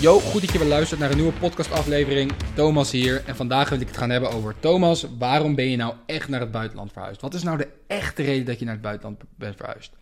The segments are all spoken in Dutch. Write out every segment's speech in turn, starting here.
Yo, goed dat je weer luistert naar een nieuwe podcastaflevering. Thomas hier en vandaag wil ik het gaan hebben over Thomas. Waarom ben je nou echt naar het buitenland verhuisd? Wat is nou de echte reden dat je naar het buitenland bent verhuisd?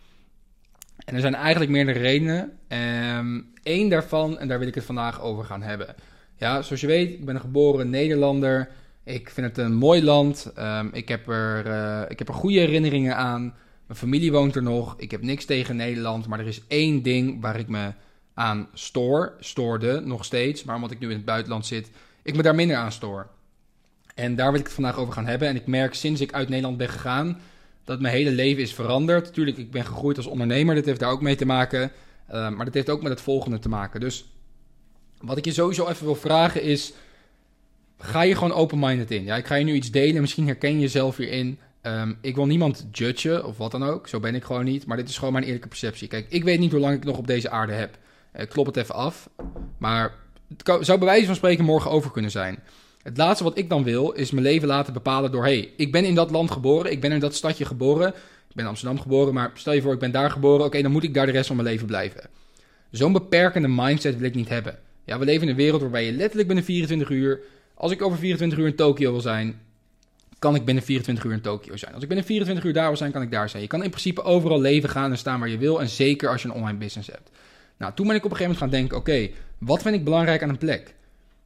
En er zijn eigenlijk meerdere redenen. Eén ehm, daarvan, en daar wil ik het vandaag over gaan hebben. Ja, zoals je weet, ik ben een geboren Nederlander. Ik vind het een mooi land. Ehm, ik, heb er, uh, ik heb er goede herinneringen aan. Mijn familie woont er nog. Ik heb niks tegen Nederland. Maar er is één ding waar ik me aan stoor. Stoorde nog steeds. Maar omdat ik nu in het buitenland zit, ik me daar minder aan stoor. En daar wil ik het vandaag over gaan hebben. En ik merk sinds ik uit Nederland ben gegaan dat mijn hele leven is veranderd. Natuurlijk, ik ben gegroeid als ondernemer. Dat heeft daar ook mee te maken. Ehm, maar dat heeft ook met het volgende te maken. Dus wat ik je sowieso even wil vragen is ga je gewoon open-minded in. Ja, ik ga je nu iets delen, misschien herken je jezelf hierin. Um, ik wil niemand judgen of wat dan ook, zo ben ik gewoon niet. Maar dit is gewoon mijn eerlijke perceptie. Kijk, ik weet niet hoe lang ik nog op deze aarde heb. Uh, klop het even af. Maar het zou bij wijze van spreken morgen over kunnen zijn. Het laatste wat ik dan wil, is mijn leven laten bepalen door... hey, ik ben in dat land geboren, ik ben in dat stadje geboren. Ik ben in Amsterdam geboren, maar stel je voor, ik ben daar geboren. Oké, dan moet ik daar de rest van mijn leven blijven. Zo'n beperkende mindset wil ik niet hebben. Ja, we leven in een wereld waarbij je letterlijk binnen 24 uur als ik over 24 uur in Tokio wil zijn, kan ik binnen 24 uur in Tokio zijn. Als ik binnen 24 uur daar wil zijn, kan ik daar zijn. Je kan in principe overal leven, gaan en staan waar je wil. En zeker als je een online business hebt. Nou, toen ben ik op een gegeven moment gaan denken: oké, wat vind ik belangrijk aan een plek?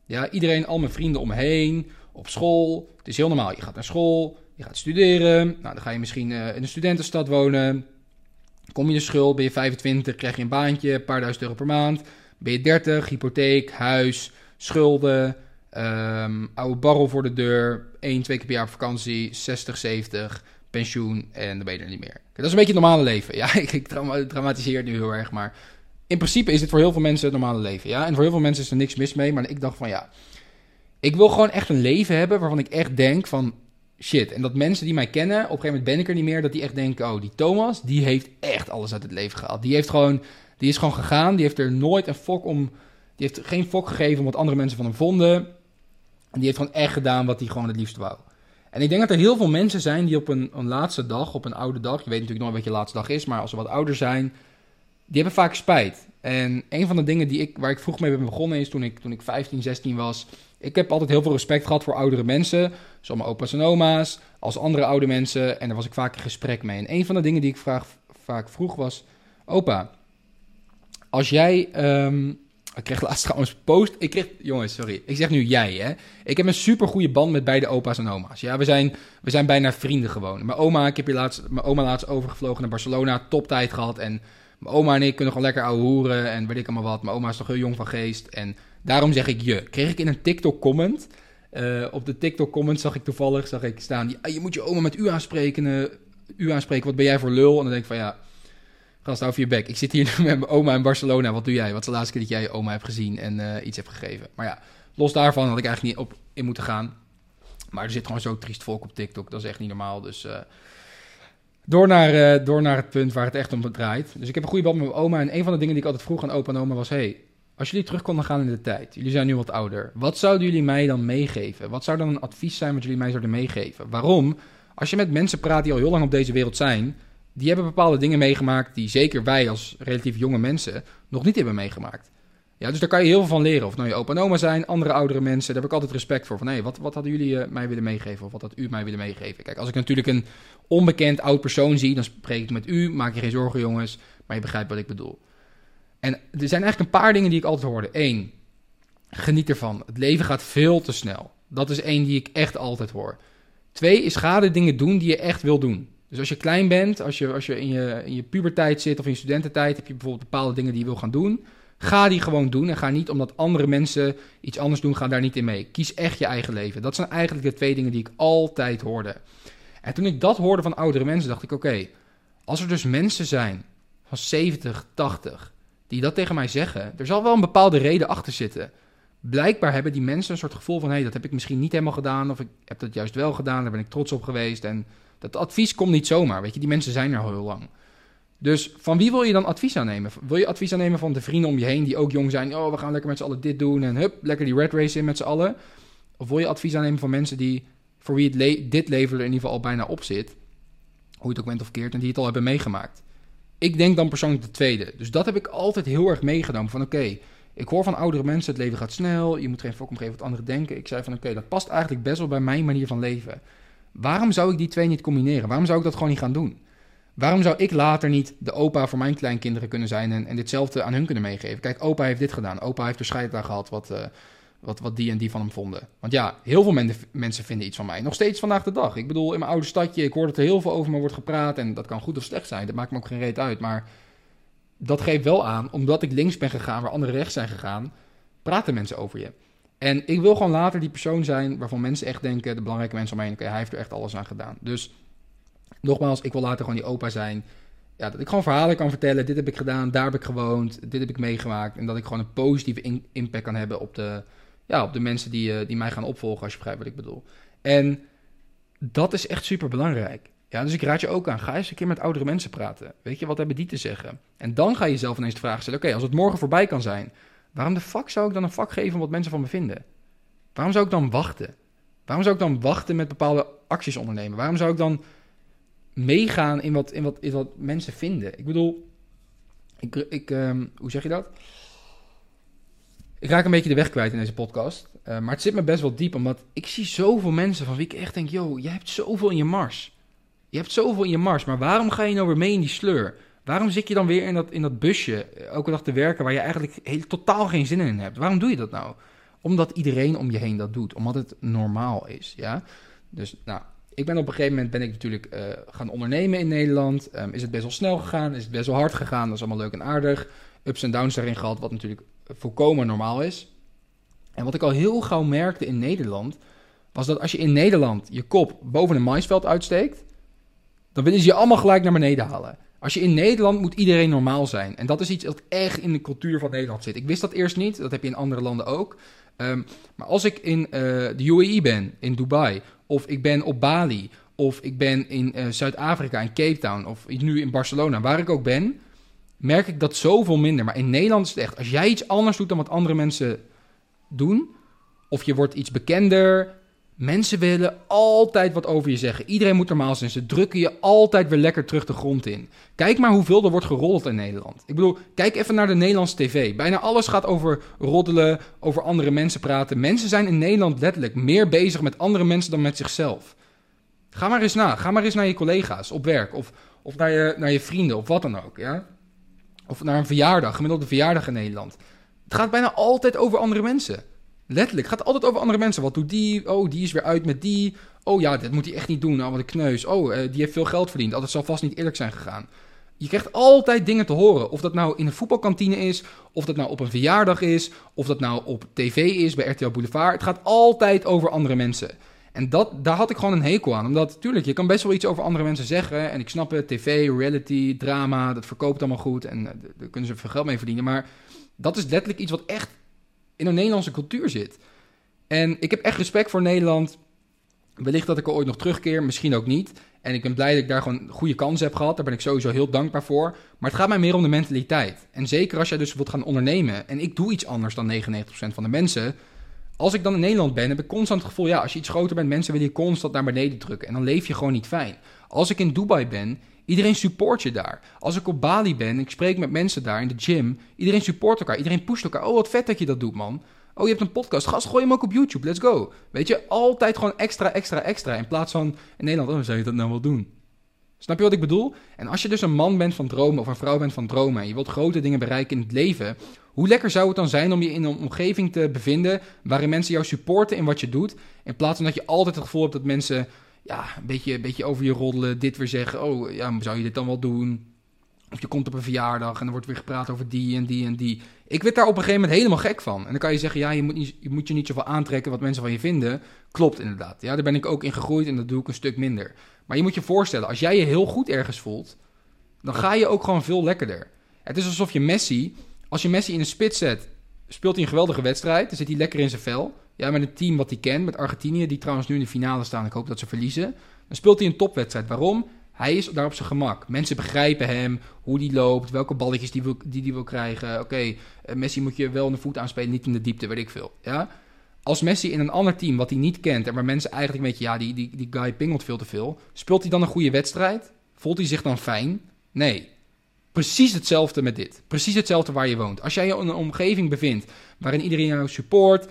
Ja, iedereen, al mijn vrienden om me heen, op school. Het is heel normaal. Je gaat naar school, je gaat studeren. Nou, dan ga je misschien uh, in een studentenstad wonen. Kom je de schuld, ben je 25, krijg je een baantje, een paar duizend euro per maand. Ben je 30, hypotheek, huis, schulden. Um, oude barrel voor de deur. één, twee keer per jaar op vakantie. 60, 70. Pensioen. En dan ben je er niet meer. Dat is een beetje het normale leven. Ja, ik, ik dramatiseer het nu heel erg. Maar in principe is dit voor heel veel mensen het normale leven. Ja, en voor heel veel mensen is er niks mis mee. Maar ik dacht van ja. Ik wil gewoon echt een leven hebben waarvan ik echt denk van shit. En dat mensen die mij kennen, op een gegeven moment ben ik er niet meer, dat die echt denken: oh, die Thomas, die heeft echt alles uit het leven gehaald. Die heeft gewoon, die is gewoon gegaan. Die heeft er nooit een fok om. Die heeft geen fok gegeven om wat andere mensen van hem vonden. Die heeft gewoon echt gedaan wat hij gewoon het liefst wou. En ik denk dat er heel veel mensen zijn die op een, een laatste dag, op een oude dag, je weet natuurlijk nooit wat je laatste dag is, maar als ze wat ouder zijn, die hebben vaak spijt. En een van de dingen die ik, waar ik vroeg mee ben begonnen is toen ik, toen ik 15, 16 was. Ik heb altijd heel veel respect gehad voor oudere mensen, zoals mijn opa's en oma's, als andere oude mensen. En daar was ik vaak in gesprek mee. En een van de dingen die ik vaak vroeg was: Opa, als jij ehm, ik kreeg laatst trouwens post. Ik kreeg, jongens, sorry. Ik zeg nu jij, hè. Ik heb een super goede band met beide opa's en oma's. Ja, we zijn, we zijn bijna vrienden gewoon. Mijn oma, ik heb hier laatst, mijn oma laatst overgevlogen naar Barcelona. Toptijd gehad. En mijn oma en ik kunnen gewoon lekker ouwe hoeren. En weet ik allemaal wat. Mijn oma is toch heel jong van geest. En daarom zeg ik je. Kreeg ik in een TikTok comment. Uh, op de TikTok comment zag ik toevallig zag ik staan. Je moet je oma met u aanspreken. Uh, u aanspreken. Wat ben jij voor lul? En dan denk ik van ja Gast, hou je bek. Ik zit hier nu met mijn oma in Barcelona. Wat doe jij? Wat is de laatste keer dat jij je oma hebt gezien en uh, iets hebt gegeven? Maar ja, los daarvan had ik eigenlijk niet op in moeten gaan. Maar er zit gewoon zo triest volk op TikTok. Dat is echt niet normaal. Dus uh, door, naar, uh, door naar het punt waar het echt om draait. Dus ik heb een goede band met mijn oma. En een van de dingen die ik altijd vroeg aan opa en oma was... Hey, als jullie terug konden gaan in de tijd, jullie zijn nu wat ouder, wat zouden jullie mij dan meegeven? Wat zou dan een advies zijn wat jullie mij zouden meegeven? Waarom? Als je met mensen praat die al heel lang op deze wereld zijn, die hebben bepaalde dingen meegemaakt die zeker wij als relatief jonge mensen nog niet hebben meegemaakt. Ja, dus daar kan je heel veel van leren. Of nou je opa en oma zijn, andere oudere mensen, daar heb ik altijd respect voor. Van hé, wat, wat hadden jullie uh, mij willen meegeven? Of wat had u mij willen meegeven? Kijk, als ik natuurlijk een onbekend oud persoon zie, dan spreek ik met u. Maak je geen zorgen, jongens. Maar je begrijpt wat ik bedoel. En er zijn eigenlijk een paar dingen die ik altijd hoorde. Eén, geniet ervan. Het leven gaat veel te snel. Dat is één die ik echt altijd hoor. Twee is ga de dingen doen die je echt wil doen. Dus als je klein bent, als je, als je, in, je in je puberteit zit of in je studententijd, heb je bijvoorbeeld bepaalde dingen die je wil gaan doen. Ga die gewoon doen en ga niet omdat andere mensen iets anders doen, ga daar niet in mee. Kies echt je eigen leven. Dat zijn eigenlijk de twee dingen die ik altijd hoorde. En toen ik dat hoorde van oudere mensen, dacht ik: oké, als er dus mensen zijn van 70, 80, die dat tegen mij zeggen, er zal wel een bepaalde reden achter zitten. Blijkbaar hebben die mensen een soort gevoel van: hé, hey, dat heb ik misschien niet helemaal gedaan, of ik heb dat juist wel gedaan, daar ben ik trots op geweest. En dat advies komt niet zomaar, weet je. Die mensen zijn er al heel lang. Dus van wie wil je dan advies aannemen? Wil je advies aannemen van de vrienden om je heen die ook jong zijn? Oh, we gaan lekker met z'n allen dit doen en hup, lekker die red race in met z'n allen. Of wil je advies aannemen van mensen die, voor wie dit leven er in ieder geval al bijna op zit, hoe het ook bent of keert, en die het al hebben meegemaakt? Ik denk dan persoonlijk de tweede. Dus dat heb ik altijd heel erg meegenomen. Van oké, ik hoor van oudere mensen, het leven gaat snel. Je moet geen fok omgeven wat anderen denken. Ik zei van oké, dat past eigenlijk best wel bij mijn manier van leven. Waarom zou ik die twee niet combineren? Waarom zou ik dat gewoon niet gaan doen? Waarom zou ik later niet de opa voor mijn kleinkinderen kunnen zijn en, en ditzelfde aan hun kunnen meegeven? Kijk, opa heeft dit gedaan. Opa heeft er scheid aan gehad wat, uh, wat, wat die en die van hem vonden. Want ja, heel veel mensen vinden iets van mij. Nog steeds vandaag de dag. Ik bedoel, in mijn oude stadje, ik hoor dat er heel veel over me wordt gepraat. En dat kan goed of slecht zijn. Dat maakt me ook geen reet uit. Maar dat geeft wel aan, omdat ik links ben gegaan waar anderen rechts zijn gegaan, praten mensen over je. En ik wil gewoon later die persoon zijn waarvan mensen echt denken, de belangrijke mensen om me heen, oké, hij heeft er echt alles aan gedaan. Dus nogmaals, ik wil later gewoon die opa zijn. Ja, dat ik gewoon verhalen kan vertellen. Dit heb ik gedaan, daar heb ik gewoond, dit heb ik meegemaakt. En dat ik gewoon een positieve impact kan hebben op de, ja, op de mensen die, uh, die mij gaan opvolgen, als je begrijpt wat ik bedoel. En dat is echt super belangrijk. Ja, dus ik raad je ook aan, ga eens een keer met oudere mensen praten. Weet je, wat hebben die te zeggen? En dan ga je jezelf ineens de vraag stellen, oké, als het morgen voorbij kan zijn, waarom de fuck zou ik dan een vak geven wat mensen van me vinden? Waarom zou ik dan wachten? Waarom zou ik dan wachten met bepaalde acties ondernemen? Waarom zou ik dan meegaan in wat, in wat, in wat mensen vinden? Ik bedoel, ik, ik, um, hoe zeg je dat? Ik raak een beetje de weg kwijt in deze podcast. Uh, maar het zit me best wel diep, omdat ik zie zoveel mensen van wie ik echt denk: yo, jij hebt zoveel in je mars. Je hebt zoveel in je mars, maar waarom ga je nou weer mee in die sleur? Waarom zit je dan weer in dat, in dat busje elke dag te werken waar je eigenlijk heel, totaal geen zin in hebt? Waarom doe je dat nou? Omdat iedereen om je heen dat doet, omdat het normaal is, ja? Dus, nou, ik ben op een gegeven moment ben ik natuurlijk uh, gaan ondernemen in Nederland. Um, is het best wel snel gegaan, is het best wel hard gegaan, dat is allemaal leuk en aardig. Ups en downs daarin gehad, wat natuurlijk volkomen normaal is. En wat ik al heel gauw merkte in Nederland, was dat als je in Nederland je kop boven een maisveld uitsteekt, dan willen ze je allemaal gelijk naar beneden halen. Als je in Nederland moet iedereen normaal zijn. En dat is iets dat echt in de cultuur van Nederland zit. Ik wist dat eerst niet, dat heb je in andere landen ook. Um, maar als ik in uh, de UAE ben, in Dubai, of ik ben op Bali, of ik ben in uh, Zuid-Afrika, in Cape Town, of nu in Barcelona, waar ik ook ben, merk ik dat zoveel minder. Maar in Nederland is het echt, als jij iets anders doet dan wat andere mensen doen, of je wordt iets bekender, Mensen willen altijd wat over je zeggen. Iedereen moet normaal zijn. Ze drukken je altijd weer lekker terug de grond in. Kijk maar hoeveel er wordt gerold in Nederland. Ik bedoel, kijk even naar de Nederlandse tv. Bijna alles gaat over roddelen, over andere mensen praten. Mensen zijn in Nederland letterlijk meer bezig met andere mensen dan met zichzelf. Ga maar eens na. Ga maar eens naar je collega's op werk. Of, of naar, je, naar je vrienden, of wat dan ook. Ja? Of naar een verjaardag, gemiddelde verjaardag in Nederland. Het gaat bijna altijd over andere mensen. Letterlijk, het gaat altijd over andere mensen. Wat doet die? Oh, die is weer uit met die. Oh ja, dit moet hij echt niet doen. Nou, wat een kneus. Oh, uh, die heeft veel geld verdiend. Oh, dat zal vast niet eerlijk zijn gegaan. Je krijgt altijd dingen te horen. Of dat nou in een voetbalkantine is, of dat nou op een verjaardag is, of dat nou op tv is bij RTL Boulevard. Het gaat altijd over andere mensen. En dat, daar had ik gewoon een hekel aan. Omdat, tuurlijk, je kan best wel iets over andere mensen zeggen. En ik snap het, tv, reality, drama, dat verkoopt allemaal goed. En uh, daar kunnen ze veel geld mee verdienen. Maar dat is letterlijk iets wat echt in een Nederlandse cultuur zit. En ik heb echt respect voor Nederland. Wellicht dat ik er ooit nog terugkeer, misschien ook niet. En ik ben blij dat ik daar gewoon goede kansen heb gehad. Daar ben ik sowieso heel dankbaar voor. Maar het gaat mij meer om de mentaliteit. En zeker als jij dus wilt gaan ondernemen. En ik doe iets anders dan 99% van de mensen. Als ik dan in Nederland ben, heb ik constant het gevoel... ja, als je iets groter bent, mensen willen je constant naar beneden drukken. En dan leef je gewoon niet fijn. Als ik in Dubai ben, iedereen support je daar. Als ik op Bali ben, ik spreek met mensen daar in de gym... iedereen support elkaar, iedereen pusht elkaar. Oh, wat vet dat je dat doet, man. Oh, je hebt een podcast. Gast, gooi hem ook op YouTube. Let's go. Weet je, altijd gewoon extra, extra, extra. In plaats van in Nederland, oh, zou je dat nou wel doen? Snap je wat ik bedoel? En als je dus een man bent van dromen of een vrouw bent van dromen en je wilt grote dingen bereiken in het leven, hoe lekker zou het dan zijn om je in een omgeving te bevinden waarin mensen jou supporten in wat je doet, in plaats van dat je altijd het gevoel hebt dat mensen ja, een beetje, een beetje over je roddelen, dit weer zeggen, oh ja, zou je dit dan wel doen? Of je komt op een verjaardag en er wordt weer gepraat over die en die en die. Ik werd daar op een gegeven moment helemaal gek van. En dan kan je zeggen, ja, je moet, niet, je moet je niet zoveel aantrekken wat mensen van je vinden. Klopt inderdaad. Ja, daar ben ik ook in gegroeid en dat doe ik een stuk minder. Maar je moet je voorstellen, als jij je heel goed ergens voelt, dan ga je ook gewoon veel lekkerder. Het is alsof je Messi, als je Messi in een spits zet, speelt hij een geweldige wedstrijd. Dan zit hij lekker in zijn vel. Ja, met een team wat hij kent, met Argentinië, die trouwens nu in de finale staan. Ik hoop dat ze verliezen. Dan speelt hij een topwedstrijd. Waarom? Hij is daar op zijn gemak. Mensen begrijpen hem, hoe die loopt, welke balletjes die wil, die, die wil krijgen. Oké, eh, Messi moet je wel een voet aanspelen, niet in de diepte, weet ik veel. Ja? Als Messi in een ander team wat hij niet kent en waar mensen eigenlijk een beetje, ja, die, die, die guy pingelt veel te veel. Speelt hij dan een goede wedstrijd? Voelt hij zich dan fijn? Nee. Precies hetzelfde met dit. Precies hetzelfde waar je woont. Als jij je in een omgeving bevindt waarin iedereen jou support,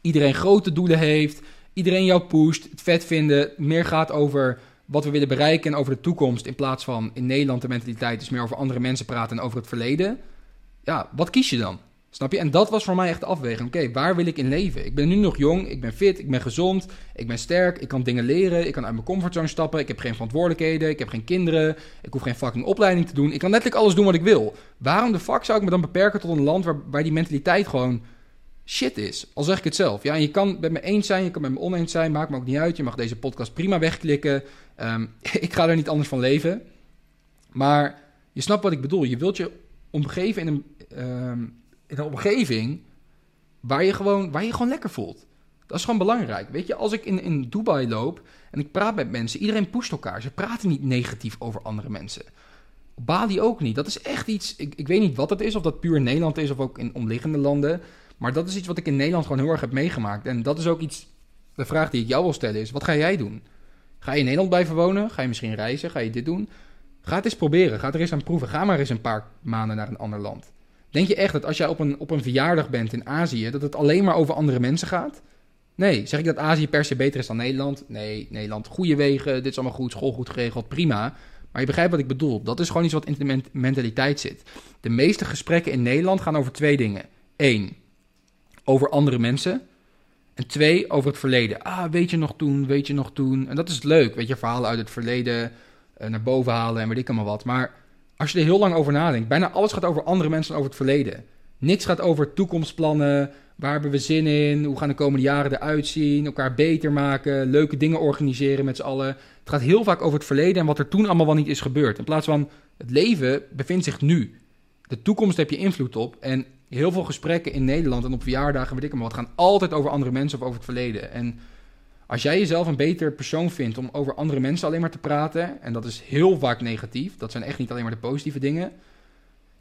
iedereen grote doelen heeft, iedereen jou pusht, het vet vinden, meer gaat over wat we willen bereiken en over de toekomst in plaats van in Nederland de mentaliteit is meer over andere mensen praten en over het verleden. Ja, wat kies je dan? Snap je? En dat was voor mij echt de afweging. Oké, waar wil ik in leven? Ik ben nu nog jong, ik ben fit, ik ben gezond, ik ben sterk, ik kan dingen leren, ik kan uit mijn comfortzone stappen, ik heb geen verantwoordelijkheden, ik heb geen kinderen, ik hoef geen fucking opleiding te doen. Ik kan letterlijk alles doen wat ik wil. Waarom de fuck zou ik me dan beperken tot een land waar, waar die mentaliteit gewoon shit is? Al zeg ik het zelf. Ja, en je kan met me eens zijn, je kan met me oneens zijn, maakt me ook niet uit. Je mag deze podcast prima wegklikken. Ehm, ik ga er niet anders van leven. Maar je snapt wat ik bedoel. Je wilt je omgeven in een... Ehm, in een omgeving waar je, gewoon, waar je gewoon lekker voelt. Dat is gewoon belangrijk. Weet je, als ik in, in Dubai loop en ik praat met mensen, iedereen pusht elkaar. Ze praten niet negatief over andere mensen. Bali ook niet. Dat is echt iets. Ik, ik weet niet wat het is, of dat puur Nederland is of ook in omliggende landen. Maar dat is iets wat ik in Nederland gewoon heel erg heb meegemaakt. En dat is ook iets. De vraag die ik jou wil stellen is: wat ga jij doen? Ga je in Nederland blijven wonen? Ga je misschien reizen? Ga je dit doen? Ga het eens proberen. Ga er eens aan proeven. Ga maar eens een paar maanden naar een ander land. Denk je echt dat als jij op een, op een verjaardag bent in Azië, dat het alleen maar over andere mensen gaat? Nee. Zeg ik dat Azië per se beter is dan Nederland? Nee, Nederland, goede wegen, dit is allemaal goed, school goed geregeld, prima. Maar je begrijpt wat ik bedoel. Dat is gewoon iets wat in de mentaliteit zit. De meeste gesprekken in Nederland gaan over twee dingen. Eén, over andere mensen. En twee, over het verleden. Ah, weet je nog toen, weet je nog toen. En dat is leuk, weet je, verhalen uit het verleden uh, naar boven halen en weet ik allemaal wat. Maar als je er heel lang over nadenkt, bijna alles gaat over andere mensen dan over het verleden. Niks gaat over toekomstplannen, waar hebben we zin in, hoe gaan de komende jaren eruit zien, elkaar beter maken, leuke dingen organiseren met z'n allen. Het gaat heel vaak over het verleden en wat er toen allemaal wel niet is gebeurd. In plaats van het leven bevindt zich nu. De toekomst heb je invloed op en heel veel gesprekken in Nederland en op verjaardagen, weet ik maar wat, gaan altijd over andere mensen of over het verleden. En als jij jezelf een beter persoon vindt om over andere mensen alleen maar te praten, en dat is heel vaak negatief, dat zijn echt niet alleen maar de positieve dingen,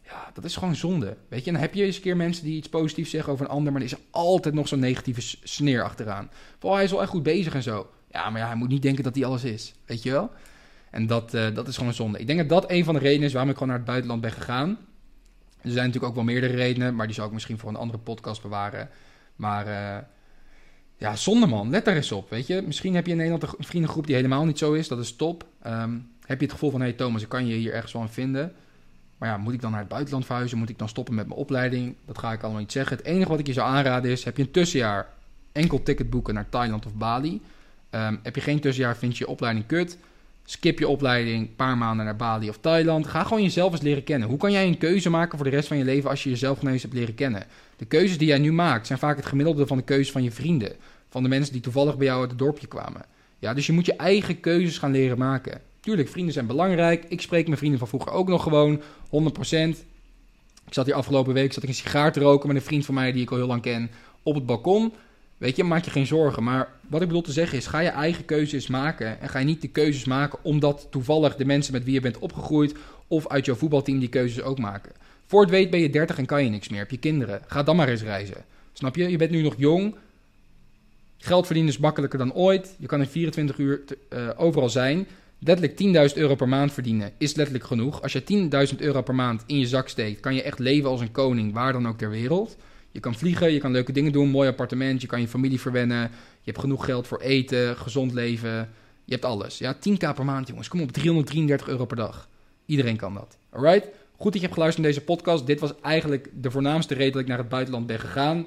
ja, dat is gewoon zonde. Weet je, dan heb je eens een keer mensen die iets positiefs zeggen over een ander, maar er is altijd nog zo'n negatieve sneer achteraan. Van, oh, hij is wel echt goed bezig en zo. Ja, maar ja, hij moet niet denken dat hij alles is. Weet je wel? En dat, uh, dat is gewoon zonde. Ik denk dat dat een van de redenen is waarom ik gewoon naar het buitenland ben gegaan. Er zijn natuurlijk ook wel meerdere redenen, maar die zou ik misschien voor een andere podcast bewaren. Maar uh, ja, zonde man. Let daar eens op, weet je. Misschien heb je in Nederland een vriendengroep die helemaal niet zo is. Dat is top. Um, heb je het gevoel van, hé Thomas, ik kan je hier ergens wel in vinden. Maar ja, moet ik dan naar het buitenland verhuizen? Moet ik dan stoppen met mijn opleiding? Dat ga ik allemaal niet zeggen. Het enige wat ik je zou aanraden is, heb je een tussenjaar enkel ticket boeken naar Thailand of Bali. Um, heb je geen tussenjaar, vind je je opleiding kut. Skip je opleiding, een paar maanden naar Bali of Thailand. Ga gewoon jezelf eens leren kennen. Hoe kan jij een keuze maken voor de rest van je leven als je jezelf ineens hebt leren kennen? De keuzes die jij nu maakt zijn vaak het gemiddelde van de keuzes van je vrienden. Van de mensen die toevallig bij jou uit het dorpje kwamen. Ja, dus je moet je eigen keuzes gaan leren maken. Tuurlijk, vrienden zijn belangrijk. Ik spreek mijn vrienden van vroeger ook nog gewoon, 100%. Ik zat hier afgelopen week zat ik een sigaar te roken met een vriend van mij die ik al heel lang ken op het balkon. Weet je, maak je geen zorgen. Maar wat ik bedoel te zeggen is, ga je eigen keuzes maken. En ga je niet de keuzes maken omdat toevallig de mensen met wie je bent opgegroeid... of uit jouw voetbalteam die keuzes ook maken. Voor het weet ben je 30 en kan je niks meer. Heb je kinderen. Ga dan maar eens reizen. Snap je? Je bent nu nog jong. Geld verdienen is makkelijker dan ooit. Je kan in 24 uur uh, overal zijn. Letterlijk 10.000 euro per maand verdienen is letterlijk genoeg. Als je 10.000 euro per maand in je zak steekt, kan je echt leven als een koning, waar dan ook ter wereld. Je kan vliegen, je kan leuke dingen doen, mooi appartement, je kan je familie verwennen. Je hebt genoeg geld voor eten, gezond leven. Je hebt alles. Ja, 10k per maand, jongens. Kom op, 333 euro per dag. Iedereen kan dat. Alright? Goed dat je hebt geluisterd naar deze podcast. Dit was eigenlijk de voornaamste reden dat ik naar het buitenland ben gegaan.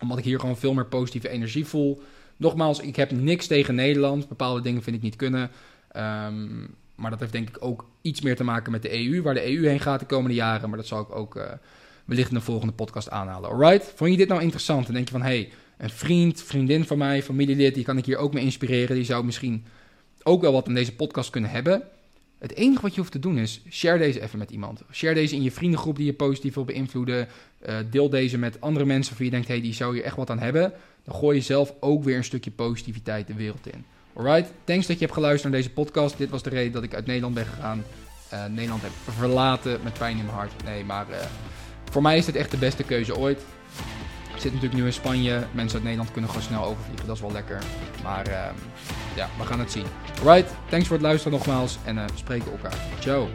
Omdat ik hier gewoon veel meer positieve energie voel. Nogmaals, ik heb niks tegen Nederland. Bepaalde dingen vind ik niet kunnen. Um, maar dat heeft denk ik ook iets meer te maken met de EU. Waar de EU heen gaat de komende jaren. Maar dat zal ik ook uh, wellicht in de volgende podcast aanhalen. Alright? Vond je dit nou interessant? Dan denk je van, hey, een vriend, vriendin van mij, familielid... die kan ik hier ook mee inspireren. Die zou misschien ook wel wat aan deze podcast kunnen hebben. Het enige wat je hoeft te doen is, share deze even met iemand. Share deze in je vriendengroep die je positief wil beïnvloeden. Uh, deel deze met andere mensen waarvan je denkt, hey, die zou hier echt wat aan hebben. Dan gooi je zelf ook weer een stukje positiviteit de wereld in. Alright, thanks dat je hebt geluisterd naar deze podcast. Dit was de reden dat ik uit Nederland ben gegaan. Uh, Nederland heb verlaten met pijn in mijn hart. Nee, maar uh, voor mij is dit echt de beste keuze ooit. Ik zit natuurlijk nu in Spanje. Mensen uit Nederland kunnen gewoon snel overvliegen. Dat is wel lekker. Maar uh, ja, we gaan het zien. Alright, thanks voor het luisteren nogmaals. En uh, we spreken elkaar. Ciao.